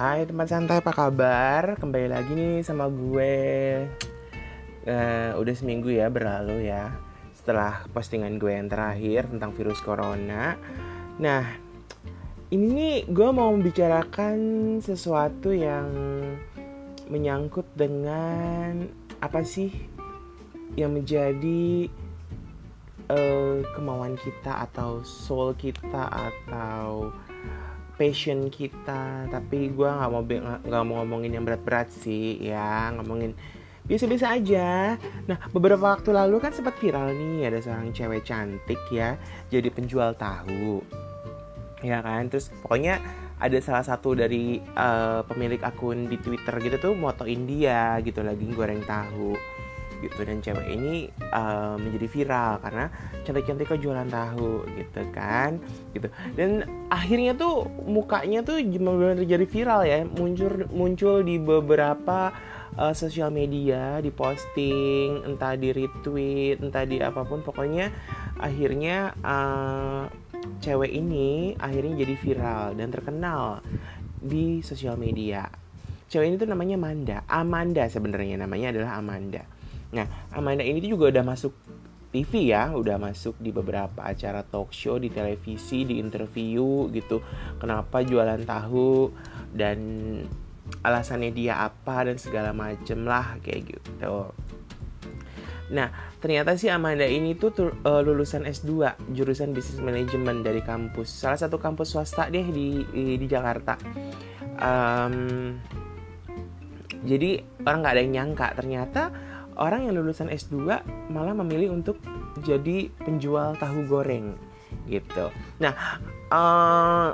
Hai teman santai apa kabar? Kembali lagi nih sama gue uh, Udah seminggu ya berlalu ya Setelah postingan gue yang terakhir tentang virus corona Nah ini nih gue mau membicarakan sesuatu yang menyangkut dengan apa sih yang menjadi uh, kemauan kita atau soul kita atau passion kita. Tapi gue nggak mau nggak mau ngomongin yang berat-berat sih ya. Ngomongin biasa-biasa aja. Nah beberapa waktu lalu kan sempat viral nih ada seorang cewek cantik ya jadi penjual tahu. Ya kan? Terus pokoknya ada salah satu dari uh, pemilik akun di Twitter gitu tuh motoin dia gitu lagi goreng tahu gitu. Dan cewek ini uh, menjadi viral karena cantik-cantik kok jualan tahu gitu kan gitu. Dan akhirnya tuh mukanya tuh benar jadi viral ya muncul muncul di beberapa uh, sosial media di posting entah di retweet entah di apa pun. Pokoknya akhirnya uh, cewek ini akhirnya jadi viral dan terkenal di sosial media. Cewek ini tuh namanya Amanda. Amanda sebenarnya namanya adalah Amanda Nah, Amanda ini juga udah masuk TV ya, udah masuk di beberapa acara talk show di televisi, di interview gitu. Kenapa jualan tahu dan alasannya dia apa dan segala macem lah kayak gitu. Nah, ternyata sih Amanda ini tuh uh, lulusan S2 jurusan bisnis manajemen dari kampus salah satu kampus swasta deh di di, di Jakarta. Um, jadi orang nggak ada yang nyangka ternyata orang yang lulusan S2 malah memilih untuk jadi penjual tahu goreng gitu. Nah, uh,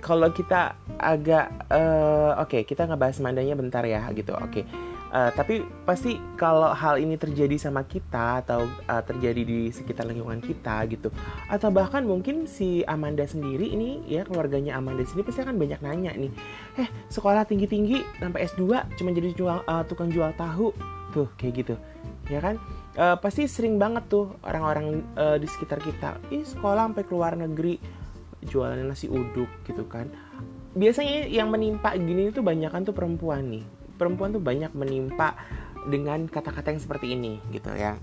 kalau kita agak uh, oke, okay, kita ngebahas mandanya bentar ya gitu. Oke. Okay. Uh, tapi pasti kalau hal ini terjadi sama kita atau uh, terjadi di sekitar lingkungan kita gitu atau bahkan mungkin si Amanda sendiri ini ya keluarganya Amanda sendiri pasti akan banyak nanya nih eh sekolah tinggi tinggi sampai S2 cuma jadi jual, uh, tukang jual tahu tuh kayak gitu. Ya kan? Uh, pasti sering banget tuh orang-orang uh, di sekitar kita ih sekolah sampai keluar negeri jualan nasi uduk gitu kan. Biasanya yang menimpa gini tuh banyak kan tuh perempuan nih. Perempuan tuh banyak menimpa dengan kata-kata yang seperti ini gitu ya.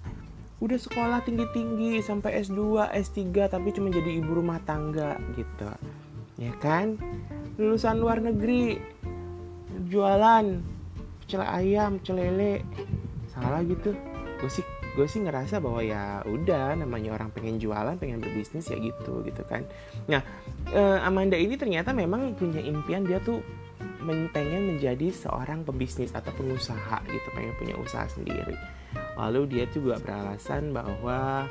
Udah sekolah tinggi-tinggi sampai S2, S3 tapi cuma jadi ibu rumah tangga gitu. Ya kan? Lulusan luar negeri jualan pecel ayam, pecel lele, salah gitu. Gue sih gue sih ngerasa bahwa ya udah namanya orang pengen jualan pengen berbisnis ya gitu gitu kan. Nah eh, Amanda ini ternyata memang punya impian dia tuh pengen menjadi seorang pebisnis atau pengusaha gitu pengen punya usaha sendiri. Lalu dia juga beralasan bahwa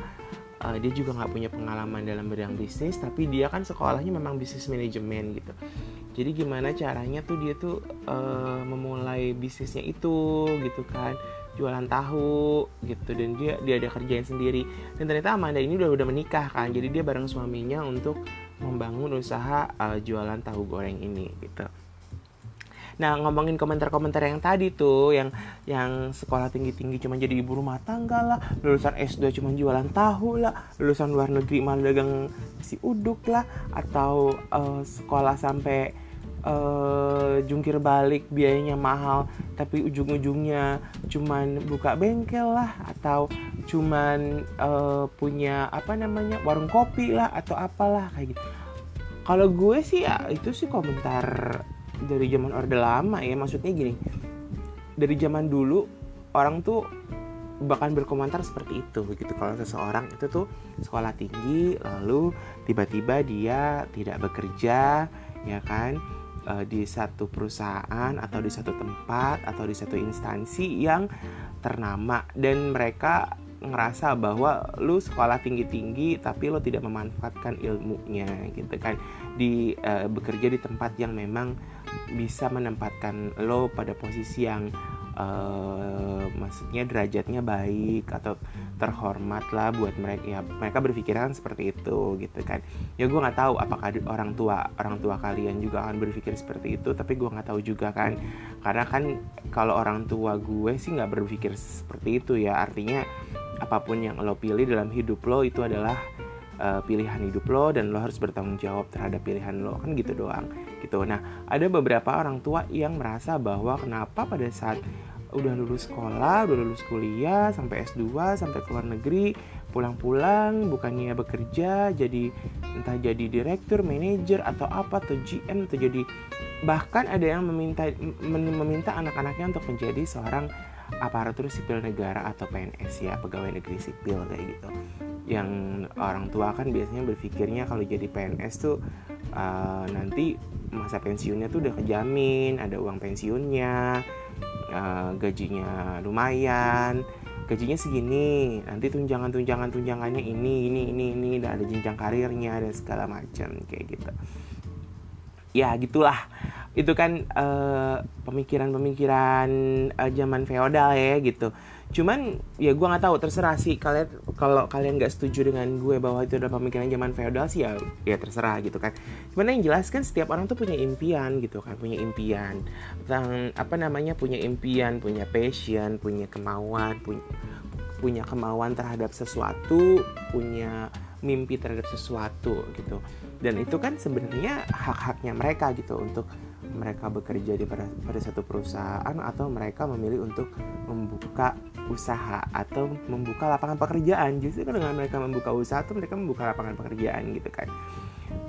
uh, dia juga nggak punya pengalaman dalam bidang bisnis tapi dia kan sekolahnya memang bisnis manajemen gitu jadi gimana caranya tuh dia tuh uh, memulai bisnisnya itu gitu kan. Jualan tahu gitu. Dan dia dia ada kerjain sendiri. Dan ternyata Amanda ini udah udah menikah kan. Jadi dia bareng suaminya untuk membangun usaha uh, jualan tahu goreng ini gitu. Nah ngomongin komentar-komentar yang tadi tuh yang yang sekolah tinggi-tinggi cuma jadi ibu rumah tangga lah, lulusan S2 cuma jualan tahu lah, lulusan luar negeri malah dagang si uduk lah, atau uh, sekolah sampai uh, jungkir balik biayanya mahal tapi ujung-ujungnya cuman buka bengkel lah atau cuman uh, punya apa namanya warung kopi lah atau apalah kayak gitu. Kalau gue sih ya itu sih komentar dari zaman orde lama ya. Maksudnya gini dari zaman dulu orang tuh bahkan berkomentar seperti itu gitu. Kalau seseorang itu tuh sekolah tinggi lalu tiba-tiba dia tidak bekerja ya kan uh, di satu perusahaan atau di satu tempat atau di satu instansi yang ternama. Dan mereka ngerasa bahwa lu sekolah tinggi-tinggi tapi lo tidak memanfaatkan ilmunya gitu kan. Di uh, bekerja di tempat yang memang bisa menempatkan lo pada posisi yang uh, maksudnya derajatnya baik atau terhormat lah buat mereka ya mereka berpikiran seperti itu gitu kan. Ya gue nggak tahu apakah orang tua orang tua kalian juga akan berpikir seperti itu tapi gue nggak tahu juga kan. Karena kan kalau orang tua gue sih nggak berpikir seperti itu ya. Artinya apa pun yang lo pilih dalam hidup lo itu adalah uh, pilihan hidup lo dan lo harus bertanggung jawab terhadap pilihan lo kan gitu doang gitu. Nah ada beberapa orang tua yang merasa bahwa kenapa pada saat udah lulus sekolah udah lulus kuliah sampai S2 sampai ke luar negeri pulang-pulang bukannya bekerja jadi entah jadi direktur manajer atau apa atau GM atau jadi bahkan ada yang meminta meminta anak-anaknya untuk menjadi seorang aparatur sipil negara atau PNS ya pegawai negeri sipil kayak gitu yang orang tua kan biasanya berpikirnya kalau jadi PNS tuh uh, nanti masa pensiunnya tuh udah kejamin ada uang pensiunnya uh, gajinya lumayan gajinya segini nanti tunjangan tunjangan tunjangannya ini ini ini ini dan ada jenjang karirnya dan segala macam kayak gitu. Ya gitulah. Itu kan uh, pemikiran-pemikiran uh, zaman feodal ya gitu cuman ya gue nggak tahu terserah sih. Kalian kalau kalian nggak setuju dengan gue bahwa itu adalah pemikiran zaman feodal sih ya ya terserah gitu kan. Cuman yang jelas kan setiap orang tuh punya impian gitu kan punya impian tentang apa namanya punya impian punya passion punya kemauan punya punya kemauan terhadap sesuatu punya mimpi terhadap sesuatu gitu. Dan itu kan sebenarnya hak-haknya mereka gitu untuk mereka bekerja di pada, satu perusahaan atau mereka memilih untuk membuka usaha atau membuka lapangan pekerjaan. Justru kan dengan mereka membuka usaha itu mereka membuka lapangan pekerjaan gitu kan.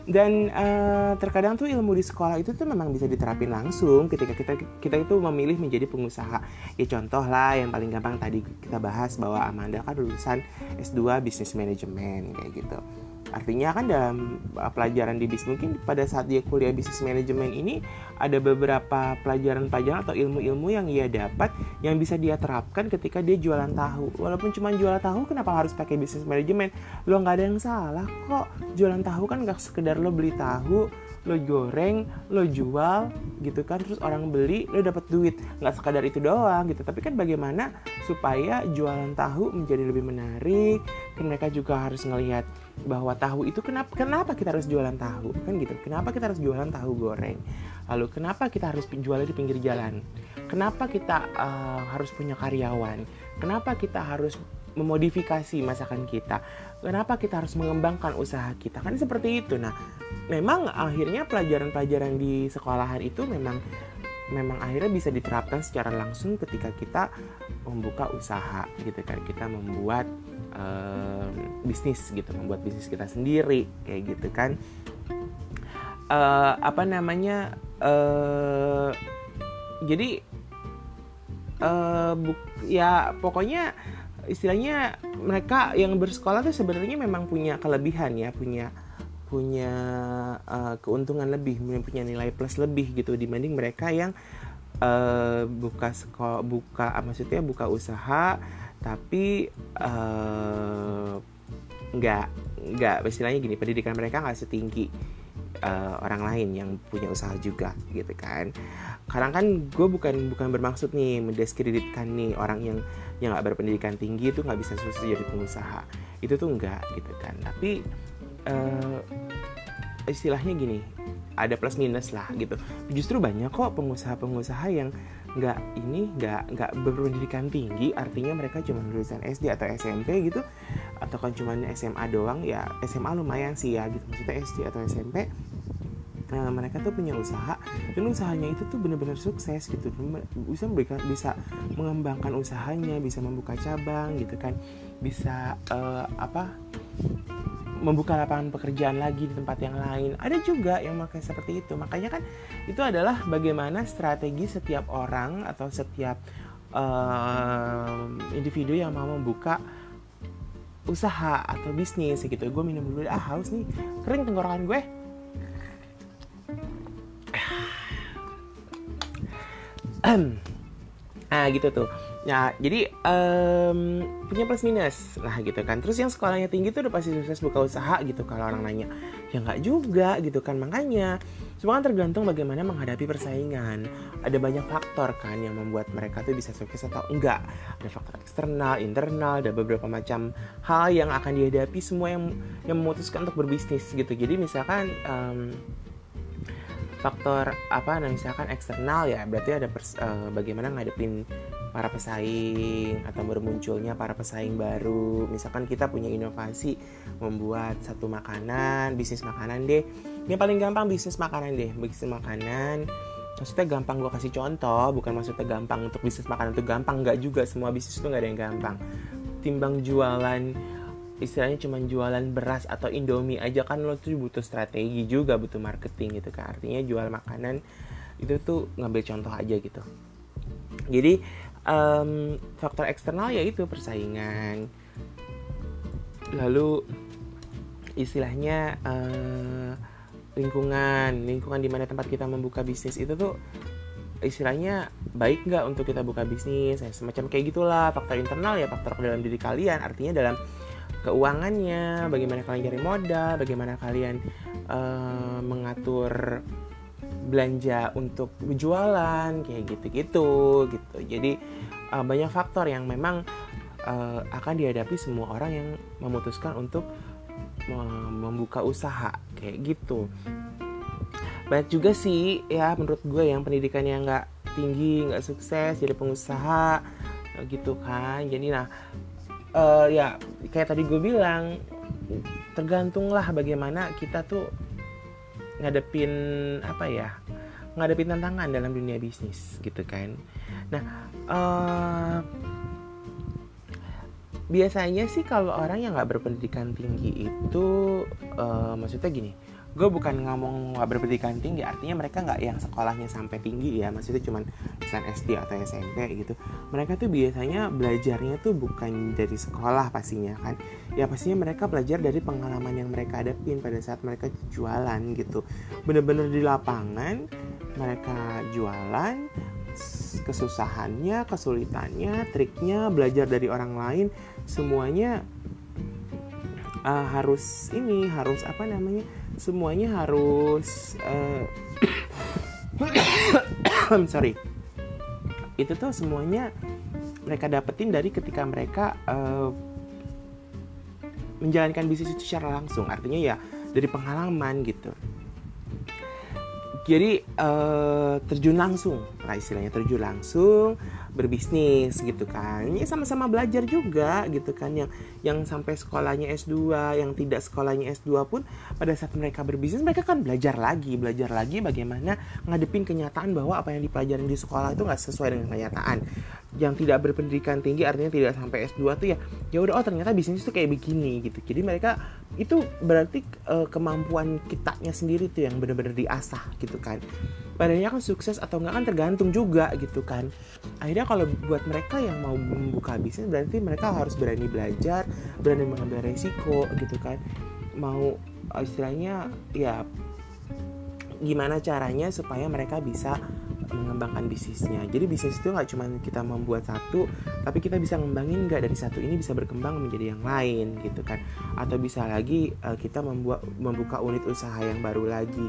Dan uh, terkadang tuh ilmu di sekolah itu tuh memang bisa diterapin langsung ketika kita kita itu memilih menjadi pengusaha. Ya contoh lah yang paling gampang tadi kita bahas bahwa Amanda kan lulusan S2 Business Management kayak gitu. Artinya kan dalam uh, pelajaran di bis mungkin pada saat dia kuliah bisnis manajemen ini ada beberapa pelajaran-pelajaran atau ilmu-ilmu yang ia dapat yang bisa dia terapkan ketika dia jualan tahu. Walaupun cuma jualan tahu, kenapa harus pakai bisnis manajemen? Lo nggak ada yang salah kok. Jualan tahu kan nggak sekedar lo beli tahu, lo goreng, lo jual gitu kan, terus orang beli, lo dapat duit. Nggak sekadar itu doang gitu. Tapi kan bagaimana supaya jualan tahu menjadi lebih menarik? Kan mereka juga harus ngelihat bahwa tahu itu kenapa kenapa kita harus jualan tahu kan gitu kenapa kita harus jualan tahu goreng lalu kenapa kita harus jualan di pinggir jalan? Kenapa kita uh, harus punya karyawan? Kenapa kita harus memodifikasi masakan kita? Kenapa kita harus mengembangkan usaha kita? Kan seperti itu. Nah memang akhirnya pelajaran-pelajaran di sekolahan itu memang memang akhirnya bisa diterapkan secara langsung ketika kita membuka usaha gitu kan. Kita membuat uh, bisnis gitu. Membuat bisnis kita sendiri kayak gitu kan. Uh, apa namanya uh, jadi uh, buk, ya pokoknya istilahnya mereka yang bersekolah tuh sebenarnya memang punya kelebihan ya punya punya uh, keuntungan lebih punya nilai plus lebih gitu dibanding mereka yang uh, buka sekolah buka maksudnya buka usaha tapi uh, nggak nggak istilahnya gini pendidikan mereka nggak setinggi uh, orang lain yang punya usaha juga gitu kan. Karena kan gue bukan bukan bermaksud nih mendiskreditkan nih orang yang yang nggak berpendidikan tinggi itu nggak bisa sukses jadi pengusaha. Itu tuh enggak gitu kan. Tapi uh, istilahnya gini ada plus minus lah gitu. Justru banyak kok pengusaha-pengusaha yang nggak ini nggak nggak berpendidikan tinggi artinya mereka cuma lulusan SD atau SMP gitu. Atau kan cuma SMA doang ya SMA lumayan sih ya gitu. Maksudnya SD atau SMP Nah, mereka tuh punya usaha dan usahanya itu tuh benar-benar sukses gitu. Bisa memberikan bisa mengembangkan usahanya bisa membuka cabang gitu kan. Bisa uh, apa membuka lapangan pekerjaan lagi di tempat yang lain. Ada juga yang memakai seperti itu. Makanya kan itu adalah bagaimana strategi setiap orang atau setiap uh, individu yang mau membuka usaha atau bisnis gitu. Gue minum dulu ah haus nih, kering tenggorokan gue. ah gitu tuh Nah, jadi um, punya plus minus lah gitu kan. Terus yang sekolahnya tinggi tuh udah pasti sukses buka usaha gitu kalau orang nanya. Ya nggak juga gitu kan. Makanya semua kan tergantung bagaimana menghadapi persaingan. Ada banyak faktor kan yang membuat mereka tuh bisa sukses atau enggak. Ada faktor eksternal, internal, ada beberapa macam hal yang akan dihadapi semua yang yang memutuskan untuk berbisnis gitu. Jadi misalkan um, faktor apa nah misalkan eksternal ya berarti ada pers, uh, bagaimana ngadepin para pesaing atau bermunculnya para pesaing baru. Misalkan kita punya inovasi membuat satu makanan bisnis makanan deh. Ini paling gampang bisnis makanan deh. Bisnis makanan maksudnya gampang gue kasih contoh bukan maksudnya gampang untuk bisnis makanan itu gampang. Nggak juga semua bisnis itu nggak ada yang gampang. Timbang jualan istilahnya cuma jualan beras atau indomie aja kan lo tuh butuh strategi juga butuh marketing gitu kan. Artinya jual makanan itu tuh ngambil contoh aja gitu. Jadi um, faktor eksternal yaitu persaingan. Lalu istilahnya uh, lingkungan. Lingkungan di mana tempat kita membuka bisnis itu tuh istilahnya baik nggak untuk kita buka bisnis semacam kayak gitulah. Faktor internal ya faktor dalam diri kalian. Artinya dalam keuangannya, bagaimana kalian cari modal, bagaimana kalian uh, mengatur belanja untuk jualan kayak gitu-gitu gitu. Jadi uh, banyak faktor yang memang uh, akan dihadapi semua orang yang memutuskan untuk membuka usaha kayak gitu. Banyak juga sih ya menurut gue yang pendidikannya nggak tinggi, nggak sukses jadi pengusaha gitu kan. Jadi nah uh, ya kayak tadi gue bilang tergantunglah bagaimana kita tuh ngadepin apa ya ngadepin tantangan dalam dunia bisnis gitu kan. Nah uh, biasanya sih kalau orang yang nggak berpendidikan tinggi itu uh, maksudnya gini gue bukan ngomong nggak berpendidikan tinggi artinya mereka nggak yang sekolahnya sampai tinggi ya. Maksudnya cuma misalnya SD atau SMP gitu. Mereka tuh biasanya belajarnya tuh bukan dari sekolah pastinya kan. Ya pastinya mereka belajar dari pengalaman yang mereka hadapin pada saat mereka jualan gitu. Bener-bener di lapangan mereka jualan kesusahannya kesulitannya triknya belajar dari orang lain semuanya uh, harus ini harus apa namanya semuanya harus uh, sorry. Itu tuh semuanya mereka dapetin dari ketika mereka uh, menjalankan bisnis itu secara langsung. Artinya ya dari pengalaman gitu. Jadi uh, terjun langsung lah istilahnya terjun langsung berbisnis gitu kan. Ini sama-sama belajar juga gitu kan. Yang yang sampai sekolahnya S2 yang tidak sekolahnya S2 pun pada saat mereka berbisnis mereka kan belajar lagi belajar lagi bagaimana ngadepin kenyataan bahwa apa yang dipelajarin di sekolah itu nggak sesuai dengan kenyataan yang tidak berpendidikan tinggi artinya tidak sampai S2 tuh ya ya udah oh ternyata bisnis itu kayak begini gitu. Jadi mereka itu berarti uh, kemampuan kitanya sendiri tuh yang benar-benar diasah gitu kan. Badannya kan sukses atau enggak kan tergantung juga gitu kan. Akhirnya kalau buat mereka yang mau membuka bisnis berarti mereka harus berani belajar berani mengambil resiko gitu kan. Mau istilahnya ya gimana caranya supaya mereka bisa mengembangkan bisnisnya. Jadi bisnis itu nggak cuma kita membuat satu tapi kita bisa ngembangin nggak dari satu ini bisa berkembang menjadi yang lain gitu kan. Atau bisa lagi uh, kita membuat membuka unit usaha yang baru lagi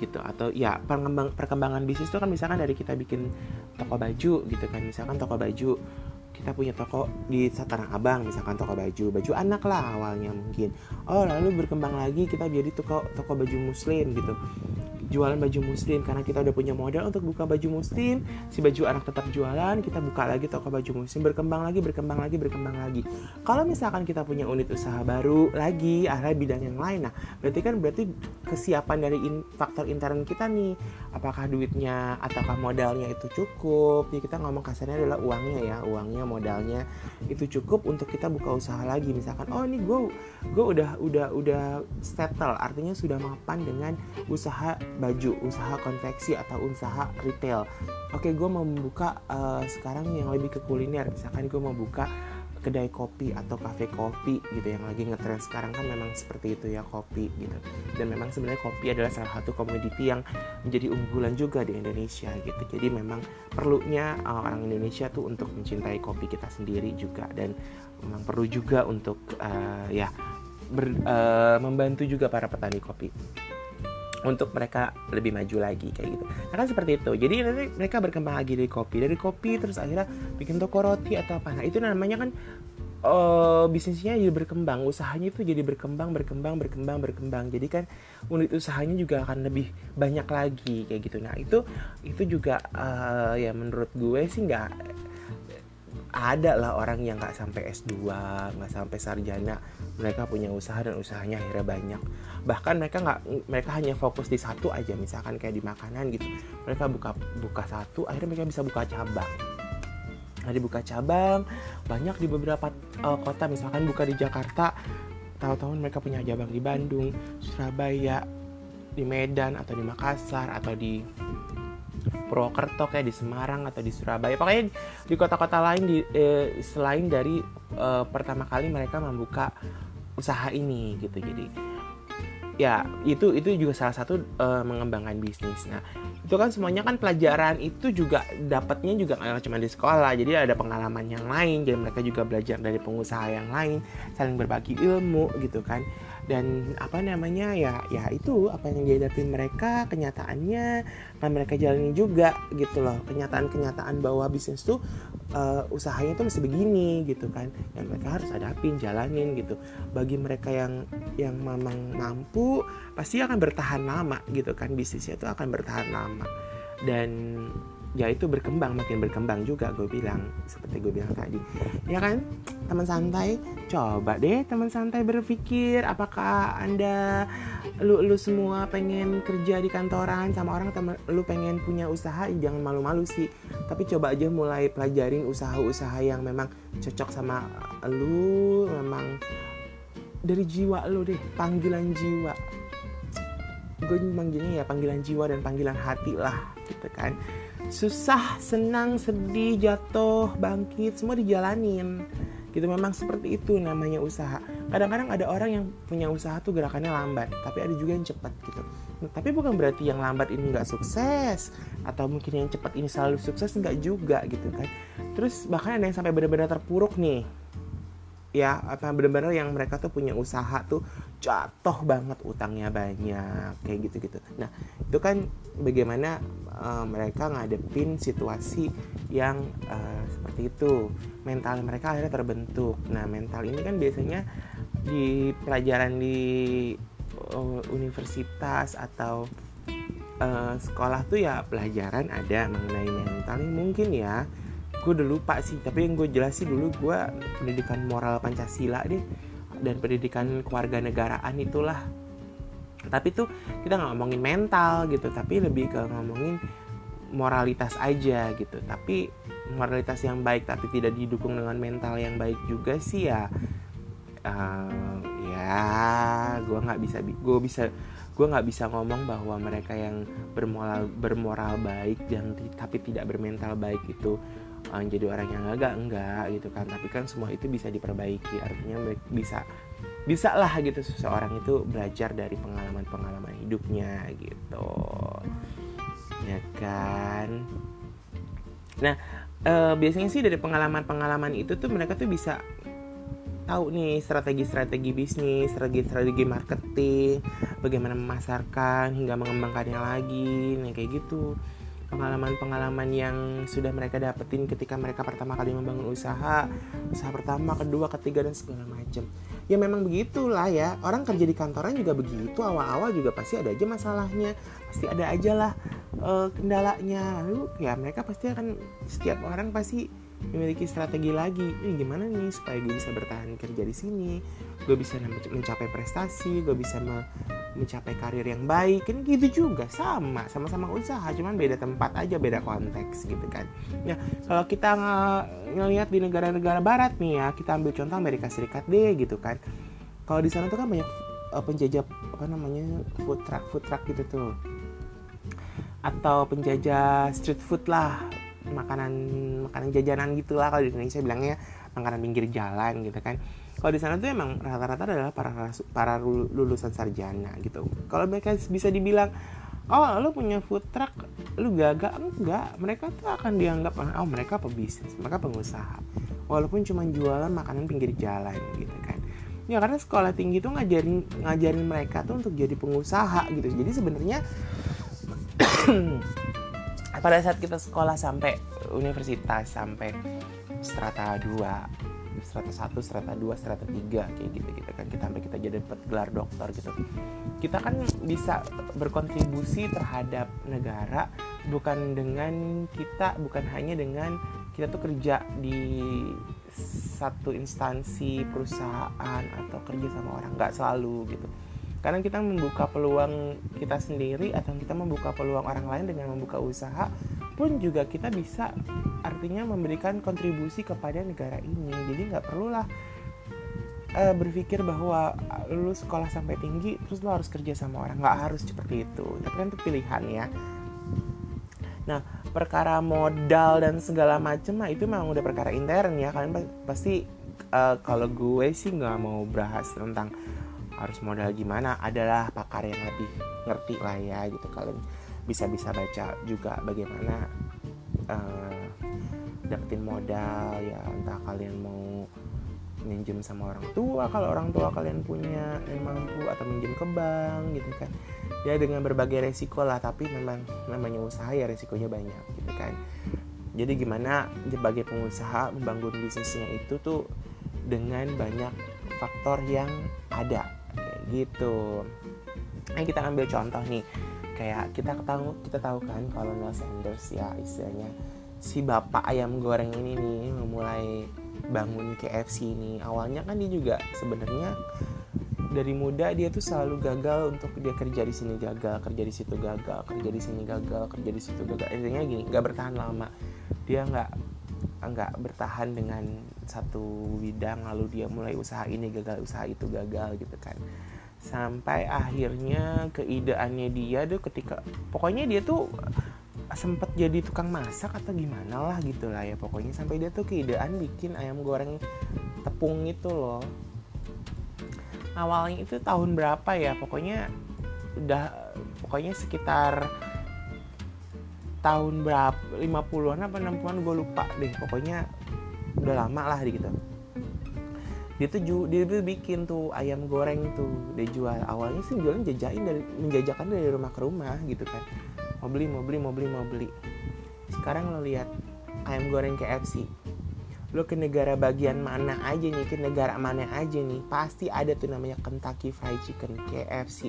gitu. Atau ya perkembang perkembangan bisnis itu kan misalkan dari kita bikin toko baju gitu kan. Misalkan toko baju kita punya toko di Tanah Abang misalkan toko baju baju anak lah awalnya mungkin. Oh lalu berkembang lagi kita jadi toko toko baju muslim gitu jualan baju muslim karena kita udah punya modal untuk buka baju muslim si baju anak tetap jualan kita buka lagi toko baju muslim berkembang lagi berkembang lagi berkembang lagi. Kalau misalkan kita punya unit usaha baru lagi ada bidang yang lain nah berarti kan berarti kesiapan dari in, faktor intern kita nih apakah duitnya ataukah modalnya itu cukup? Jadi kita ngomong kasarnya adalah uangnya ya uangnya modalnya itu cukup untuk kita buka usaha lagi. Misalkan oh ini gue gue udah udah udah settle artinya sudah mapan dengan usaha baju usaha konveksi atau usaha retail. Oke gue mau membuka uh, sekarang yang lebih ke kuliner. Misalkan gue mau buka kedai kopi atau kafe kopi gitu yang lagi ngetrend sekarang kan memang seperti itu ya kopi gitu. Dan memang sebenarnya kopi adalah salah satu komoditi yang menjadi unggulan juga di Indonesia gitu. Jadi memang perlunya uh, orang Indonesia tuh untuk mencintai kopi kita sendiri juga dan memang perlu juga untuk uh, ya ber, uh, membantu juga para petani kopi untuk mereka lebih maju lagi kayak gitu. Nah kan seperti itu. Jadi nanti mereka berkembang lagi dari kopi, dari kopi terus akhirnya bikin toko roti atau apa. Nah itu namanya kan uh, bisnisnya jadi berkembang usahanya itu jadi berkembang berkembang berkembang berkembang jadi kan unit usahanya juga akan lebih banyak lagi kayak gitu nah itu itu juga uh, ya menurut gue sih nggak ada lah orang yang nggak sampai S2 nggak sampai sarjana. Mereka punya usaha dan usahanya akhirnya banyak. Bahkan mereka nggak mereka hanya fokus di satu aja misalkan kayak di makanan gitu. Mereka buka buka satu akhirnya mereka bisa buka cabang. Nah dibuka cabang banyak di beberapa uh, kota. Misalkan buka di Jakarta tahu-tahu mereka punya cabang di Bandung Surabaya di Medan atau di Makassar atau di Purwokerto kayak di Semarang atau di Surabaya. Pokoknya di kota-kota lain di eh, selain dari eh, pertama kali mereka membuka usaha ini gitu. Jadi ya itu itu juga salah satu eh, mengembangkan bisnis. Nah itu kan semuanya kan pelajaran itu juga dapatnya juga nggak cuma di sekolah. Jadi ada pengalaman yang lain. Jadi mereka juga belajar dari pengusaha yang lain saling berbagi ilmu gitu kan dan apa namanya ya ya itu apa yang dihadapin mereka kenyataannya kan mereka jalani juga gitu loh. Kenyataan-kenyataan bahwa bisnis tuh uh, usahanya tuh masih begini gitu kan. Yang mereka harus hadapin jalanin gitu. Bagi mereka yang yang memang mampu pasti akan bertahan lama gitu kan. Bisnisnya itu akan bertahan lama. Dan ya itu berkembang makin berkembang juga gue bilang seperti gue bilang tadi. Ya kan? Teman santai coba deh teman santai berpikir apakah anda lu lu semua pengen kerja di kantoran sama orang teman lu pengen punya usaha? Jangan malu-malu sih. Tapi coba aja mulai pelajarin usaha-usaha yang memang cocok sama lu memang dari jiwa lu deh panggilan jiwa. Gue manggilnya ya panggilan jiwa dan panggilan hati lah gitu kan susah, senang, sedih, jatuh, bangkit, semua dijalanin. Gitu memang seperti itu namanya usaha. Kadang-kadang ada orang yang punya usaha tuh gerakannya lambat, tapi ada juga yang cepat gitu. Nah, tapi bukan berarti yang lambat ini nggak sukses atau mungkin yang cepat ini selalu sukses nggak juga gitu kan. Terus bahkan ada yang sampai benar-benar terpuruk nih ya apa benar-benar yang mereka tuh punya usaha tuh jatuh banget utangnya banyak kayak gitu gitu nah itu kan bagaimana uh, mereka ngadepin situasi yang uh, seperti itu. Mental mereka akhirnya terbentuk. Nah mental ini kan biasanya di pelajaran di uh, universitas atau uh, sekolah tuh ya pelajaran ada mengenai mental mungkin ya gue udah lupa sih tapi yang gue jelasin dulu gue pendidikan moral pancasila deh dan pendidikan keluarga negaraan itulah. Tapi tuh kita nggak ngomongin mental gitu tapi lebih ke ngomongin moralitas aja gitu. Tapi moralitas yang baik tapi tidak didukung dengan mental yang baik juga sih ya uh, ya gue nggak bisa gue bisa gue nggak bisa ngomong bahwa mereka yang bermoral bermoral baik dan tapi tidak bermental baik itu uh, jadi orang yang agak enggak gitu kan. Tapi kan semua itu bisa diperbaiki. Artinya bisa bisa lah gitu seseorang itu belajar dari pengalaman-pengalaman hidupnya gitu. Ya kan? Nah uh, biasanya sih dari pengalaman-pengalaman itu tuh mereka tuh bisa tahu nih strategi-strategi bisnis, strategi-strategi marketing, bagaimana memasarkan hingga mengembangkannya lagi, nih kayak gitu pengalaman-pengalaman yang sudah mereka dapetin ketika mereka pertama kali membangun usaha, usaha pertama, kedua, ketiga dan segala macam. Ya memang begitulah ya. Orang kerja di kantoran juga begitu. Awal-awal juga pasti ada aja masalahnya, pasti ada aja lah uh, kendalanya. Lalu ya mereka pasti akan setiap orang pasti memiliki strategi lagi. Ini gimana nih supaya gue bisa bertahan kerja di sini? Gue bisa mencapai prestasi gue bisa mencapai karir yang baik. Kan gitu juga sama sama-sama usaha cuman beda tempat aja beda konteks gitu kan. Ya kalau kita ngelihat di negara-negara barat nih ya kita ambil contoh Amerika Serikat deh gitu kan. Kalau di sana tuh kan banyak uh, penjajah apa namanya food truck food truck gitu tuh. Atau penjajah street food lah makanan makanan jajanan gitulah. Kalau di Indonesia bilangnya makanan pinggir jalan gitu kan. Kalau di sana tuh emang rata-rata adalah para para lulusan sarjana gitu. Kalau mereka bisa dibilang oh lu punya food truck lu gagak? Enggak. Mereka tuh akan dianggap oh mereka pebisnis mereka pengusaha. Walaupun cuma jualan makanan pinggir jalan gitu kan. Ya karena sekolah tinggi tuh ngajarin ngajarin mereka tuh untuk jadi pengusaha gitu. Jadi sebenarnya pada saat kita sekolah sampai universitas sampai strata 2 strata 1, strata 2, strata 3 kayak gitu gitu kan. Kita sampai kita jadi dapat gelar dokter gitu. Kita kan bisa berkontribusi terhadap negara bukan dengan kita bukan hanya dengan kita tuh kerja di satu instansi perusahaan atau kerja sama orang. Nggak selalu gitu karena kita membuka peluang kita sendiri atau kita membuka peluang orang lain dengan membuka usaha pun juga kita bisa artinya memberikan kontribusi kepada negara ini. Jadi nggak perlulah uh, berpikir bahwa lu sekolah sampai tinggi terus lu harus kerja sama orang. Nggak harus seperti itu tapi kan itu pilihan ya. Nah perkara modal dan segala macam mah itu memang udah perkara intern ya. Kalian pasti uh, kalau gue sih nggak mau bahas tentang harus modal gimana adalah pakar yang lebih ngerti lah ya gitu. Kalian bisa-bisa baca juga bagaimana uh, dapetin modal ya entah kalian mau minjem sama orang tua kalau orang tua kalian punya yang mampu atau minjem ke bank gitu kan. Ya dengan berbagai resiko lah tapi memang namanya usaha ya resikonya banyak gitu kan. Jadi gimana sebagai pengusaha membangun bisnisnya itu tuh dengan banyak faktor yang ada gitu. Nah kita ambil contoh nih. Kayak kita tahu kita tahu kan kalau Neil Sanders ya istilahnya si bapak ayam goreng ini nih memulai bangun KFC ini. Awalnya kan dia juga sebenarnya dari muda dia tuh selalu gagal untuk dia kerja di sini gagal kerja di situ gagal kerja di sini gagal kerja di situ gagal. Intinya gini nggak bertahan lama. Dia nggak nggak bertahan dengan satu bidang lalu dia mulai usaha ini gagal usaha itu gagal gitu kan sampai akhirnya keideannya dia tuh ketika pokoknya dia tuh sempet jadi tukang masak atau gimana lah gitu lah ya pokoknya. Sampai dia tuh keidean bikin ayam goreng tepung itu loh. Awalnya itu tahun berapa ya? Pokoknya udah pokoknya sekitar tahun berapa 50-an apa 60-an gue lupa deh. Pokoknya udah lama lah gitu dia tuh dia tuh bikin tuh ayam goreng tuh. Dia jual awalnya sih jualan jajain dari menjajakan dari rumah ke rumah gitu kan. Mau beli mau beli mau beli mau beli. Sekarang lo lihat ayam goreng KFC lo ke negara bagian mana aja nih ke negara mana aja nih pasti ada tuh namanya Kentucky Fried Chicken KFC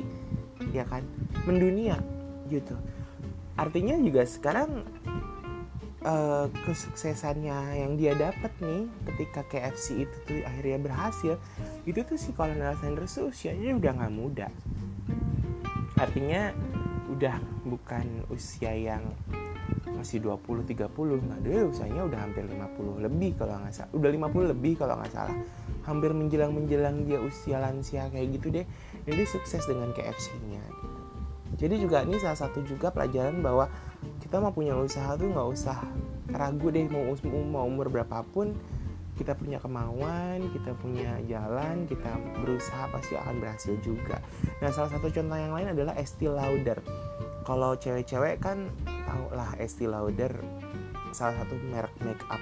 ya kan? Mendunia gitu. Artinya juga sekarang uh, kesuksesannya yang dia dapat nih ketika KFC itu tuh akhirnya berhasil itu tuh si Colonel Sanders tuh usianya udah nggak muda. Artinya udah bukan usia yang masih 20 30 nah dia usianya udah hampir 50 lebih kalau nggak salah udah 50 lebih kalau nggak salah. Hampir menjelang menjelang dia usia lansia kayak gitu deh jadi sukses dengan KFC-nya jadi juga ini salah satu juga pelajaran bahwa kita mau punya usaha tuh nggak usah ragu deh mau mau umur berapapun kita punya kemauan, kita punya jalan, kita berusaha pasti akan berhasil juga. Nah, salah satu contoh yang lain adalah Estee Lauder. Kalau cewek-cewek kan tau lah Estee Lauder salah satu merek make up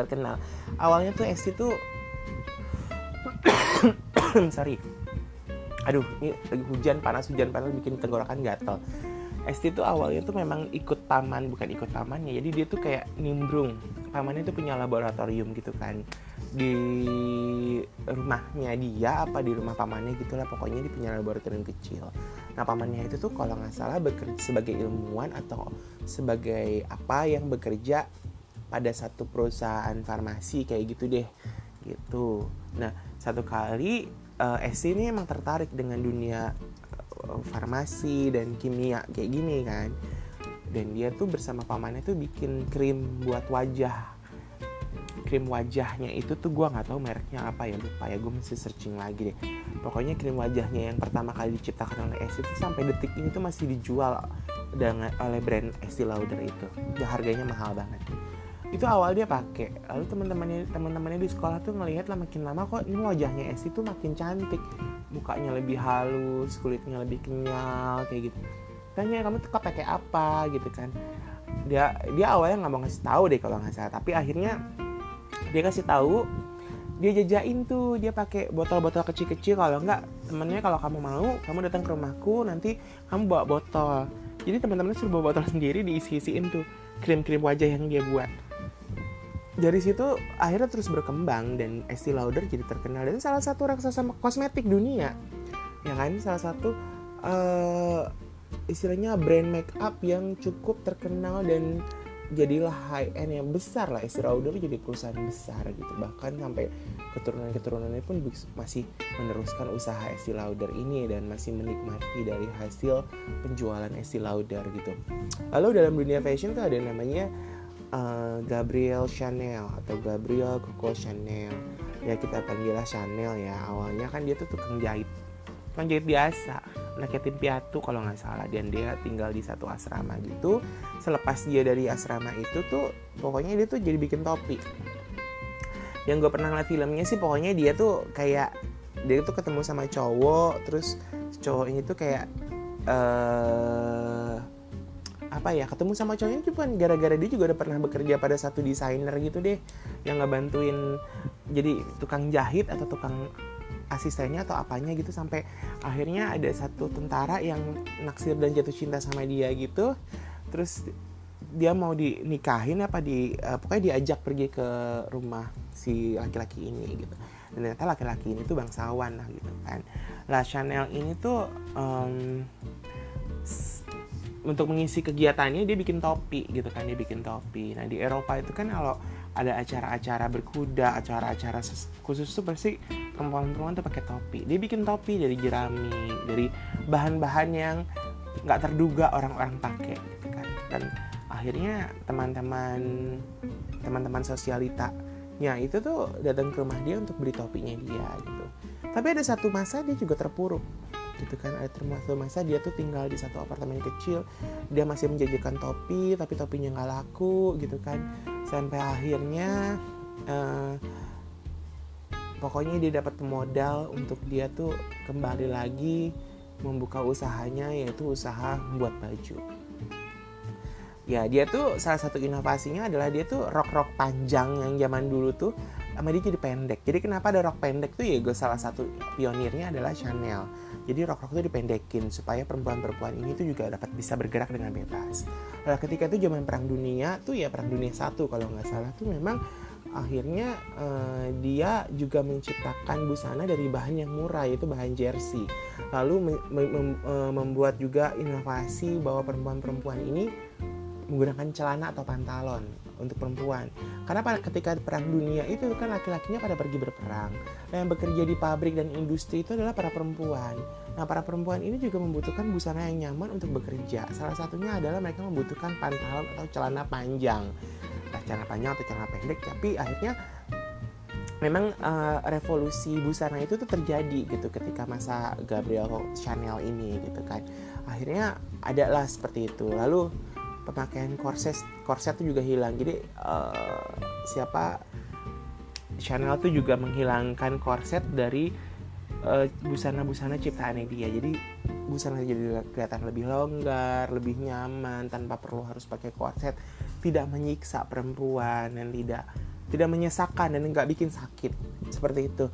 terkenal. Awalnya tuh Estee tuh sorry. Aduh, ini lagi hujan panas hujan panas bikin tenggorokan gatel. ST itu awalnya tuh memang ikut taman bukan ikut tamannya jadi dia tuh kayak nimbrung. Tamannya tuh punya laboratorium gitu kan. Di rumahnya dia apa di rumah pamannya gitulah pokoknya dia punya laboratorium kecil. Nah pamannya itu tuh kalau nggak salah bekerja sebagai ilmuwan atau sebagai apa yang bekerja pada satu perusahaan farmasi kayak gitu deh gitu. Nah satu kali uh, eh, ST ini emang tertarik dengan dunia farmasi dan kimia kayak gini kan. Dan dia tuh bersama pamannya tuh bikin krim buat wajah. Krim wajahnya itu tuh gue nggak tahu mereknya apa ya lupa ya gue mesti searching lagi deh. Pokoknya krim wajahnya yang pertama kali diciptakan oleh Estee itu sampai detik ini tuh masih dijual dengan oleh brand Estee Lauder itu. Ya harganya mahal banget itu awal dia pakai. Lalu teman-temannya teman-temannya di sekolah tuh ngelihat lah makin lama kok ini wajahnya Esti tuh makin cantik. Mukanya lebih halus kulitnya lebih kenyal kayak gitu. Tanya kamu tuh pakai apa? Gitu kan. Dia dia awalnya nggak mau ngasih tahu deh kalau nggak salah. Tapi akhirnya dia kasih tahu dia jajain tuh dia pakai botol-botol kecil-kecil. Kalau enggak temennya kalau kamu mau kamu datang ke rumahku nanti kamu bawa botol. Jadi teman-teman suruh bawa botol sendiri diisi-isiin tuh krim-krim wajah yang dia buat dari situ akhirnya terus berkembang dan Estee Lauder jadi terkenal. Dan salah satu raksasa kosmetik dunia. Ya kan? Salah satu uh, istilahnya brand make up yang cukup terkenal dan jadilah high end yang besar lah. Estee Lauder jadi perusahaan besar gitu. Bahkan sampai keturunan-keturunannya pun masih meneruskan usaha Estee Lauder ini dan masih menikmati dari hasil penjualan Estee Lauder gitu. Lalu dalam dunia fashion tuh ada namanya uh, Gabriel Chanel atau Gabriel Coco Chanel. Ya kita panggillah Chanel ya. Awalnya kan dia tuh tukang jahit. Tukang jahit biasa. Anak yatim piatu kalau nggak salah. Dan dia tinggal di satu asrama gitu. Selepas dia dari asrama itu tuh pokoknya dia tuh jadi bikin topi. Yang gue pernah ngeliat filmnya sih pokoknya dia tuh kayak dia tuh ketemu sama cowok. Terus cowok ini tuh kayak uh, apa ya ketemu sama cowoknya cuma gara-gara dia juga udah pernah bekerja pada satu desainer gitu deh yang ngebantuin jadi tukang jahit atau tukang asistennya atau apanya gitu sampai akhirnya ada satu tentara yang naksir dan jatuh cinta sama dia gitu. Terus dia mau dinikahin apa di uh, pokoknya diajak pergi ke rumah si laki-laki ini gitu. Dan ternyata laki-laki ini tuh bangsawan lah gitu kan. Lah Chanel ini tuh um, untuk mengisi kegiatannya dia bikin topi gitu kan dia bikin topi nah di Eropa itu kan kalau ada acara-acara berkuda, acara-acara khusus tuh pasti perempuan-perempuan tuh pakai topi. Dia bikin topi dari jerami, dari bahan-bahan yang nggak terduga orang-orang pakai, gitu kan. Dan akhirnya teman-teman teman-teman sosialita ya itu tuh datang ke rumah dia untuk beli topinya dia gitu. Tapi ada satu masa dia juga terpuruk gitu kan. Ada termasuk masa dia tuh tinggal di satu apartemen kecil. Dia masih menjajakan topi tapi topinya nggak laku gitu kan. Sampai akhirnya uh, pokoknya dia dapat modal untuk dia tuh kembali lagi membuka usahanya yaitu usaha membuat baju. Ya dia tuh salah satu inovasinya adalah dia tuh rok rok panjang yang zaman dulu tuh sama dia jadi pendek jadi kenapa ada rok pendek tuh ya gue salah satu pionirnya adalah Chanel jadi rok-rok itu dipendekin supaya perempuan-perempuan ini tuh juga dapat bisa bergerak dengan bebas. Nah, ketika itu zaman perang dunia tuh ya perang dunia satu kalau nggak salah tuh memang akhirnya uh, dia juga menciptakan busana dari bahan yang murah yaitu bahan jersey. Lalu uh, membuat juga inovasi bahwa perempuan-perempuan ini menggunakan celana atau pantalon untuk perempuan. Karena pada ketika perang dunia itu kan laki-lakinya pada pergi berperang. Nah, yang bekerja di pabrik dan industri itu adalah para perempuan. Nah, para perempuan ini juga membutuhkan busana yang nyaman untuk bekerja. Salah satunya adalah mereka membutuhkan pantalon atau celana panjang. Nah, celana panjang atau celana pendek, tapi akhirnya memang uh, revolusi busana itu tuh terjadi gitu ketika masa Gabriel Chanel ini gitu kan. Akhirnya adalah seperti itu. Lalu pemakaian korset korset itu juga hilang. Jadi uh, siapa Chanel tuh juga menghilangkan korset dari uh, busana-busana ciptaannya dia. Jadi busana jadi kelihatan lebih longgar lebih nyaman tanpa perlu harus pakai korset. Tidak menyiksa perempuan dan tidak tidak menyesakan dan nggak bikin sakit. Seperti itu.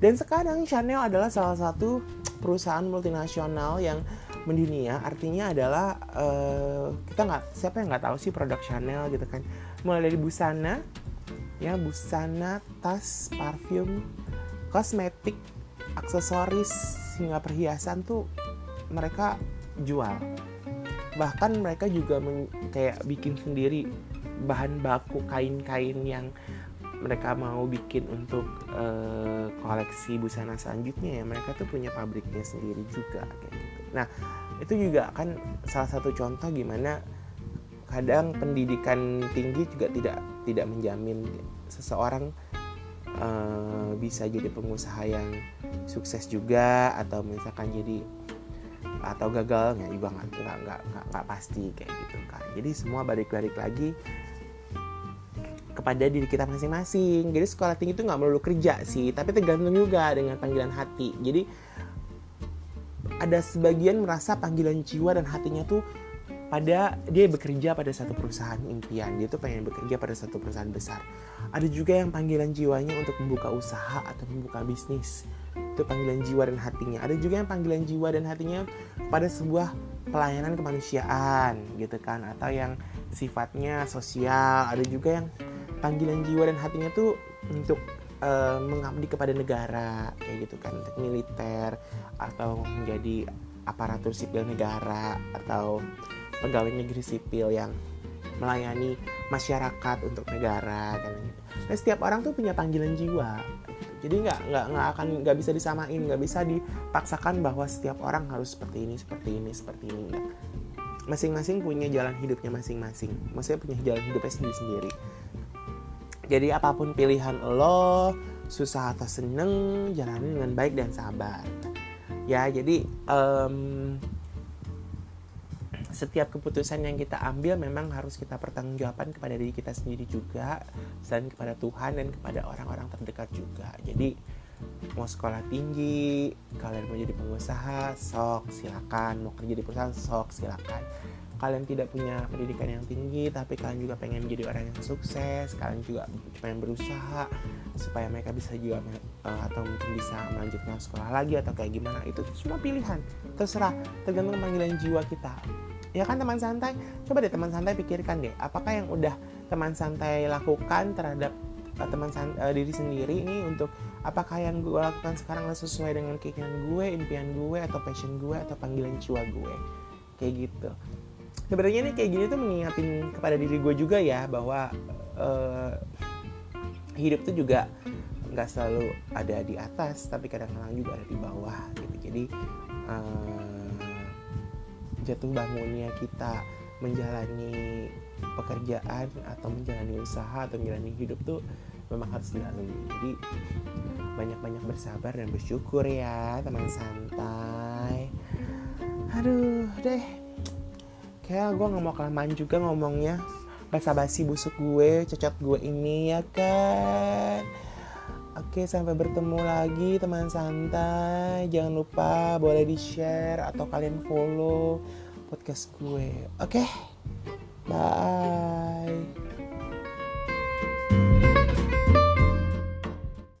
Dan sekarang Chanel adalah salah satu perusahaan multinasional yang mendunia artinya adalah uh, kita nggak siapa yang nggak tahu sih produk Chanel gitu kan. Mulai dari busana ya busana tas parfum kosmetik aksesoris hingga perhiasan tuh mereka jual. Bahkan mereka juga men, kayak bikin sendiri bahan baku kain-kain yang mereka mau bikin untuk uh, koleksi busana selanjutnya ya. Mereka tuh punya pabriknya sendiri juga kayak gitu Nah, itu juga kan salah satu contoh gimana kadang pendidikan tinggi juga tidak tidak menjamin seseorang uh, bisa jadi pengusaha yang sukses juga atau misalkan jadi atau gagalnya juga nggak nggak nggak nggak pasti kayak gitu kan. Jadi semua balik-balik lagi kepada diri kita masing-masing. Jadi sekolah tinggi itu nggak melulu kerja sih tapi tergantung juga dengan panggilan hati. Jadi ada sebagian merasa panggilan jiwa dan hatinya tuh pada dia bekerja pada satu perusahaan impian. Dia tuh pengen bekerja pada satu perusahaan besar. Ada juga yang panggilan jiwanya untuk membuka usaha atau membuka bisnis. Itu panggilan jiwa dan hatinya. Ada juga yang panggilan jiwa dan hatinya pada sebuah pelayanan kemanusiaan gitu kan. Atau yang sifatnya sosial. Ada juga yang panggilan jiwa dan hatinya tuh untuk uh, mengabdi kepada negara kayak gitu kan militer atau menjadi aparatur sipil negara atau pegawai negeri sipil yang melayani masyarakat untuk negara kan gitu. Nah, setiap orang tuh punya panggilan jiwa. Jadi nggak nggak nggak akan nggak bisa disamain, nggak bisa dipaksakan bahwa setiap orang harus seperti ini, seperti ini, seperti ini. Masing-masing punya jalan hidupnya masing-masing. Maksudnya punya jalan hidupnya sendiri-sendiri. Jadi apa pun pilihan lo, susah atau seneng, jalani dengan baik dan sabar. Ya, jadi um, setiap keputusan yang kita ambil memang harus kita pertanggungjawabkan kepada diri kita sendiri juga dan kepada Tuhan dan kepada orang-orang terdekat juga. Jadi mau sekolah tinggi kalian mau jadi pengusaha sok silakan. Mau kerja di perusahaan sok silakan kalian tidak punya pendidikan yang tinggi tapi kalian juga pengen jadi orang yang sukses kalian juga pengen berusaha supaya mereka bisa juga uh, atau mungkin bisa melanjutkan sekolah lagi atau kayak gimana. Itu semua pilihan. Terserah tergantung panggilan jiwa kita. Ya kan teman santai? Coba deh teman santai pikirkan deh apakah yang udah teman santai lakukan terhadap uh, teman santai, uh, diri sendiri ini untuk apakah yang gue lakukan sekarang sesuai dengan keinginan gue impian gue atau passion gue atau panggilan jiwa gue? Kayak gitu sebenarnya nih kayak gini tuh mengingatin kepada diri gue juga ya bahwa uh, hidup tuh juga nggak selalu ada di atas tapi kadang-kadang juga ada di bawah gitu. Jadi uh, jatuh bangunnya kita menjalani pekerjaan atau menjalani usaha atau menjalani hidup tuh memang harus dilalui. Jadi banyak-banyak bersabar dan bersyukur ya teman santai. Aduh deh kayak gue nggak mau kelamaan juga ngomongnya basa-basi busuk gue cocok gue ini ya kan Oke, sampai bertemu lagi teman santai. Jangan lupa boleh di-share atau kalian follow podcast gue. Oke. Bye.